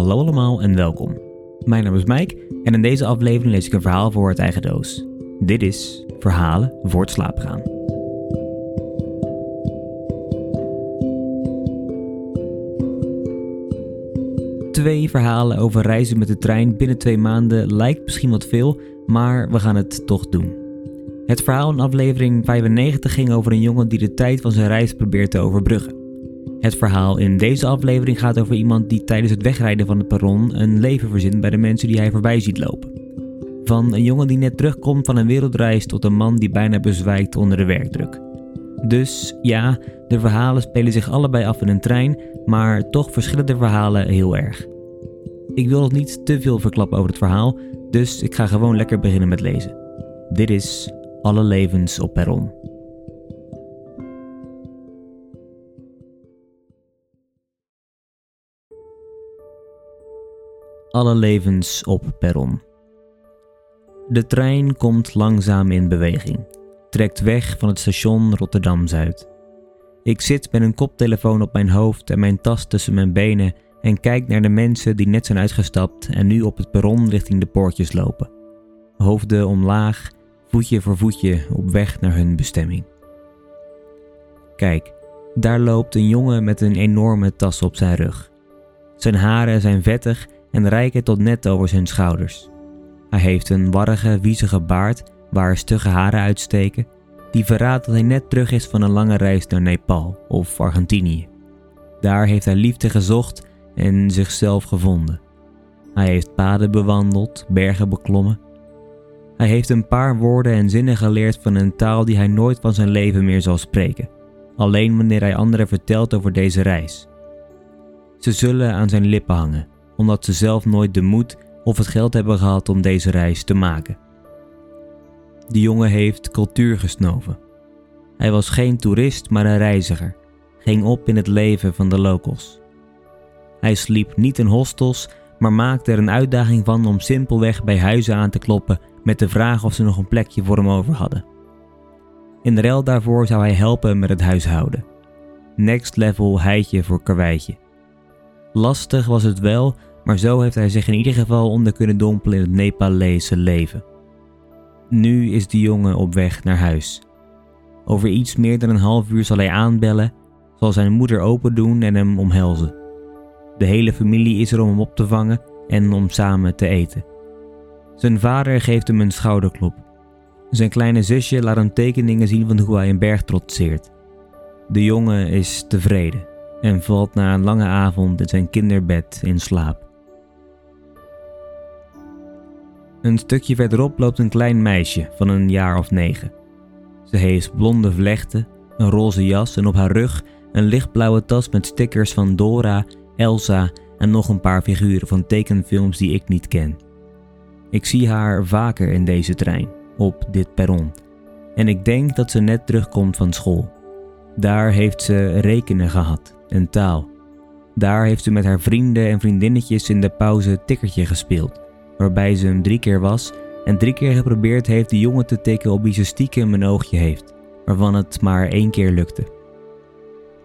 Hallo allemaal en welkom. Mijn naam is Mike en in deze aflevering lees ik een verhaal voor het eigen doos. Dit is Verhalen voor het slapen gaan. Twee verhalen over reizen met de trein binnen twee maanden lijkt misschien wat veel, maar we gaan het toch doen. Het verhaal in aflevering 95 ging over een jongen die de tijd van zijn reis probeert te overbruggen. Het verhaal in deze aflevering gaat over iemand die tijdens het wegrijden van het perron een leven verzint bij de mensen die hij voorbij ziet lopen. Van een jongen die net terugkomt van een wereldreis tot een man die bijna bezwijkt onder de werkdruk. Dus ja, de verhalen spelen zich allebei af in een trein, maar toch verschillen de verhalen heel erg. Ik wil nog niet te veel verklappen over het verhaal, dus ik ga gewoon lekker beginnen met lezen. Dit is Alle levens op perron. Alle levens op perron. De trein komt langzaam in beweging, trekt weg van het station Rotterdam Zuid. Ik zit met een koptelefoon op mijn hoofd en mijn tas tussen mijn benen en kijk naar de mensen die net zijn uitgestapt en nu op het perron richting de poortjes lopen. Hoofden omlaag, voetje voor voetje op weg naar hun bestemming. Kijk, daar loopt een jongen met een enorme tas op zijn rug. Zijn haren zijn vettig en reiken tot net over zijn schouders. Hij heeft een warrige, wiezige baard waar stugge haren uitsteken, die verraadt dat hij net terug is van een lange reis naar Nepal of Argentinië. Daar heeft hij liefde gezocht en zichzelf gevonden. Hij heeft paden bewandeld, bergen beklommen. Hij heeft een paar woorden en zinnen geleerd van een taal die hij nooit van zijn leven meer zal spreken, alleen wanneer hij anderen vertelt over deze reis. Ze zullen aan zijn lippen hangen, omdat ze zelf nooit de moed of het geld hebben gehad om deze reis te maken. De jongen heeft cultuur gesnoven. Hij was geen toerist, maar een reiziger, ging op in het leven van de locals. Hij sliep niet in hostels, maar maakte er een uitdaging van om simpelweg bij huizen aan te kloppen met de vraag of ze nog een plekje voor hem over hadden. In de ruil daarvoor zou hij helpen met het huishouden. Next level heitje voor karweitje. Lastig was het wel, maar zo heeft hij zich in ieder geval onder kunnen dompelen in het Nepalese leven. Nu is de jongen op weg naar huis. Over iets meer dan een half uur zal hij aanbellen, zal zijn moeder open doen en hem omhelzen. De hele familie is er om hem op te vangen en om samen te eten. Zijn vader geeft hem een schouderklop. Zijn kleine zusje laat hem tekeningen zien van hoe hij een berg trotseert. De jongen is tevreden en valt na een lange avond in zijn kinderbed in slaap. Een stukje verderop loopt een klein meisje van een jaar of negen. Ze heeft blonde vlechten, een roze jas en op haar rug een lichtblauwe tas met stickers van Dora Elsa en nog een paar figuren van tekenfilms die ik niet ken. Ik zie haar vaker in deze trein, op dit perron, en ik denk dat ze net terugkomt van school. Daar heeft ze rekenen gehad en taal. Daar heeft ze met haar vrienden en vriendinnetjes in de pauze tikkertje gespeeld, waarbij ze hem drie keer was en drie keer geprobeerd heeft de jongen te tikken op wie ze stiekem een oogje heeft, waarvan het maar één keer lukte.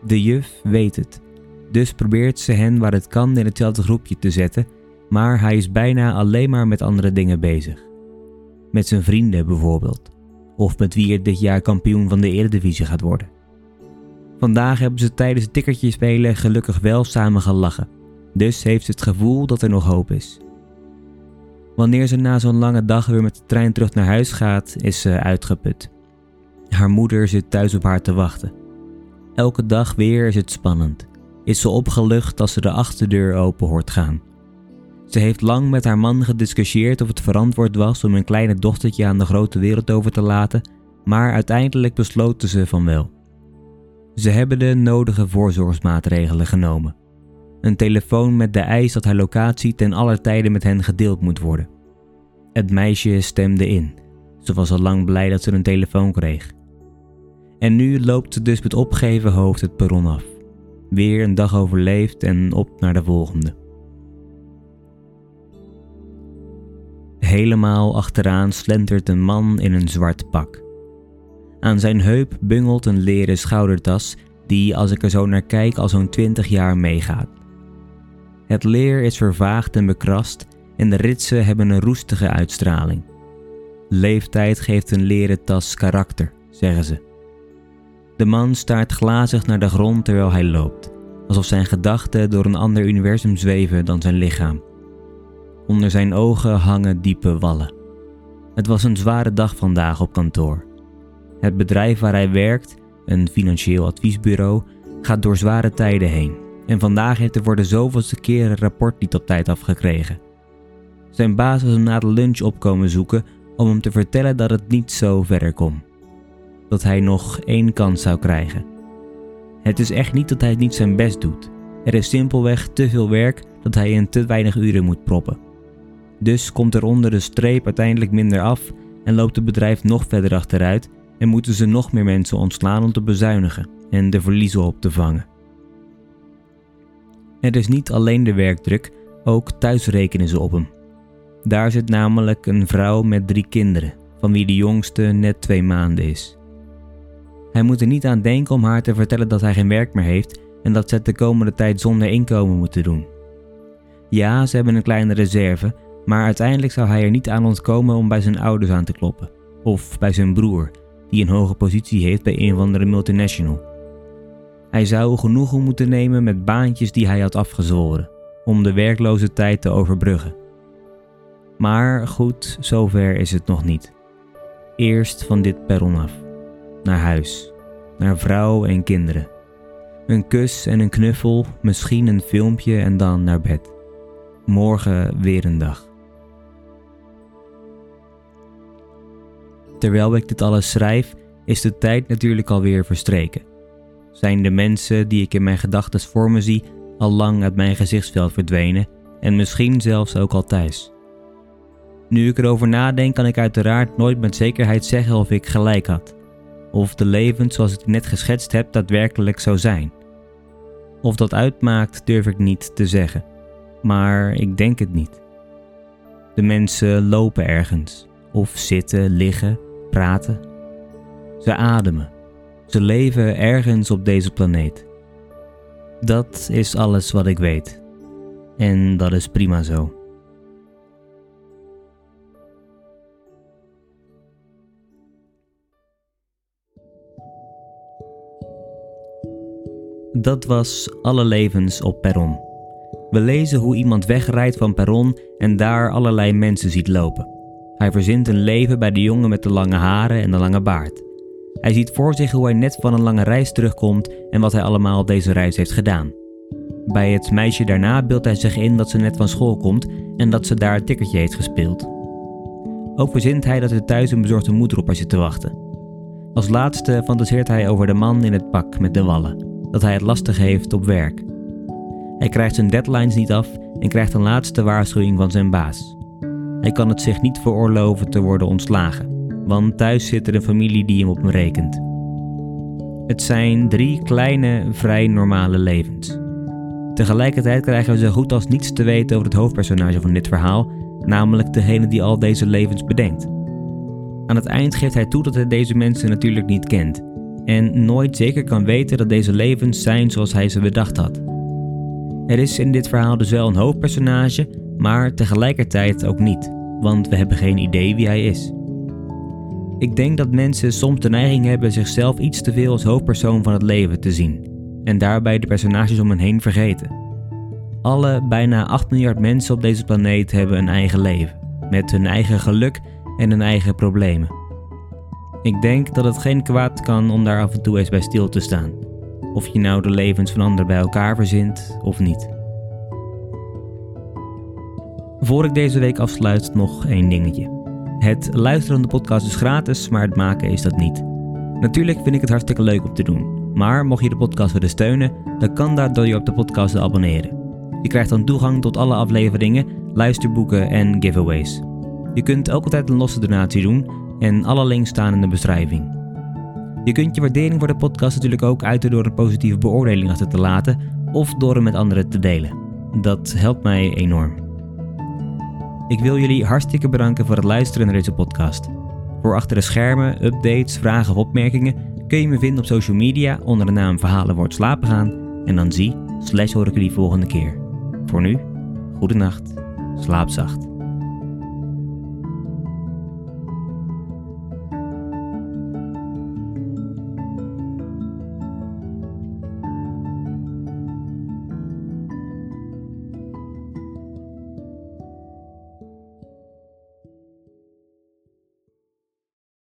De juf weet het dus probeert ze hen waar het kan in hetzelfde groepje te zetten, maar hij is bijna alleen maar met andere dingen bezig. Met zijn vrienden bijvoorbeeld, of met wie er dit jaar kampioen van de Eredivisie gaat worden. Vandaag hebben ze tijdens het tikkertje spelen gelukkig wel samen gelachen, dus heeft ze het gevoel dat er nog hoop is. Wanneer ze na zo'n lange dag weer met de trein terug naar huis gaat, is ze uitgeput. Haar moeder zit thuis op haar te wachten. Elke dag weer is het spannend is ze opgelucht als ze de achterdeur open hoort gaan. Ze heeft lang met haar man gediscussieerd of het verantwoord was om een kleine dochtertje aan de grote wereld over te laten, maar uiteindelijk besloten ze van wel. Ze hebben de nodige voorzorgsmaatregelen genomen. Een telefoon met de eis dat haar locatie ten aller tijde met hen gedeeld moet worden. Het meisje stemde in. Ze was al lang blij dat ze een telefoon kreeg. En nu loopt ze dus met opgeven hoofd het perron af. Weer een dag overleefd en op naar de volgende. Helemaal achteraan slentert een man in een zwart pak. Aan zijn heup bungelt een leren schoudertas die, als ik er zo naar kijk, al zo'n 20 jaar meegaat. Het leer is vervaagd en bekrast en de ritsen hebben een roestige uitstraling. Leeftijd geeft een leren tas karakter, zeggen ze. De man staart glazig naar de grond terwijl hij loopt, alsof zijn gedachten door een ander universum zweven dan zijn lichaam. Onder zijn ogen hangen diepe wallen. Het was een zware dag vandaag op kantoor. Het bedrijf waar hij werkt, een financieel adviesbureau, gaat door zware tijden heen. En vandaag heeft hij voor de zoveelste keer een rapport niet op tijd afgekregen. Zijn baas was hem na de lunch opkomen zoeken om hem te vertellen dat het niet zo verder kon. Dat hij nog één kans zou krijgen. Het is echt niet dat hij niet zijn best doet. Er is simpelweg te veel werk dat hij in te weinig uren moet proppen. Dus komt er onder de streep uiteindelijk minder af en loopt het bedrijf nog verder achteruit en moeten ze nog meer mensen ontslaan om te bezuinigen en de verliezen op te vangen. Het is niet alleen de werkdruk, ook thuis rekenen ze op hem. Daar zit namelijk een vrouw met drie kinderen, van wie de jongste net twee maanden is. Hij moet er niet aan denken om haar te vertellen dat hij geen werk meer heeft en dat ze het de komende tijd zonder inkomen moeten doen. Ja, ze hebben een kleine reserve, maar uiteindelijk zou hij er niet aan ontkomen om bij zijn ouders aan te kloppen, of bij zijn broer, die een hoge positie heeft bij een van de multinational. Hij zou genoegen moeten nemen met baantjes die hij had afgezworen, om de werkloze tijd te overbruggen. Maar goed, zover is het nog niet. Eerst van dit perron af. Naar huis. Naar vrouw en kinderen. Een kus en een knuffel, misschien een filmpje en dan naar bed. Morgen weer een dag. Terwijl ik dit alles schrijf, is de tijd natuurlijk alweer verstreken. Zijn de mensen die ik in mijn gedachten voor me zie al lang uit mijn gezichtsveld verdwenen en misschien zelfs ook al thuis. Nu ik erover nadenk, kan ik uiteraard nooit met zekerheid zeggen of ik gelijk had. Of de levens zoals ik net geschetst heb daadwerkelijk zou zijn. Of dat uitmaakt, durf ik niet te zeggen. Maar ik denk het niet. De mensen lopen ergens, of zitten, liggen, praten. Ze ademen. Ze leven ergens op deze planeet. Dat is alles wat ik weet. En dat is prima zo. Dat was Alle levens op perron. We lezen hoe iemand wegrijdt van perron en daar allerlei mensen ziet lopen. Hij verzint een leven bij de jongen met de lange haren en de lange baard. Hij ziet voor zich hoe hij net van een lange reis terugkomt en wat hij allemaal op deze reis heeft gedaan. Bij het meisje daarna beeldt hij zich in dat ze net van school komt en dat ze daar het tikkertje heeft gespeeld. Ook verzint hij dat er thuis een bezorgde moeder op haar zit te wachten. Als laatste fantaseert hij over de man in het pak met de wallen, dat hij het lastig heeft op werk. Hij krijgt zijn deadlines niet af en krijgt een laatste waarschuwing van zijn baas. Hij kan het zich niet veroorloven te worden ontslagen, want thuis zit er een familie die hem op hem rekent. Het zijn drie kleine, vrij normale levens. Tegelijkertijd krijgen we zo goed als niets te weten over het hoofdpersonage van dit verhaal, namelijk degene die al deze levens bedenkt. Aan het eind geeft hij toe dat hij deze mensen natuurlijk niet kent en nooit zeker kan weten dat deze levens zijn zoals hij ze bedacht had. Er is in dit verhaal dus wel een hoofdpersonage, maar tegelijkertijd ook niet, want we hebben geen idee wie hij is. Ik denk dat mensen soms de neiging hebben zichzelf iets te veel als hoofdpersoon van het leven te zien en daarbij de personages om hen heen vergeten. Alle bijna 8 miljard mensen op deze planeet hebben een eigen leven, met hun eigen geluk en hun eigen problemen. Ik denk dat het geen kwaad kan om daar af en toe eens bij stil te staan, of je nou de levens van anderen bij elkaar verzint of niet. Voor ik deze week afsluit, nog één dingetje. Het luisteren van de podcast is gratis, maar het maken is dat niet. Natuurlijk vind ik het hartstikke leuk om te doen. Maar mocht je de podcast willen steunen, dan kan dat door je op de podcast te abonneren. Je krijgt dan toegang tot alle afleveringen, luisterboeken en giveaways. Je kunt ook altijd een losse donatie doen en alle links staan in de beschrijving. Je kunt je waardering voor de podcast natuurlijk ook uiten door een positieve beoordeling achter te laten of door hem met anderen te delen. Dat helpt mij enorm. Ik wil jullie hartstikke bedanken voor het luisteren naar deze podcast. Voor achter de schermen, updates, vragen of opmerkingen kun je me vinden op social media onder de naam Verhalen wordt slapen gaan en dan zie slash hoor ik jullie volgende keer. Voor nu, goede nacht, slaap zacht.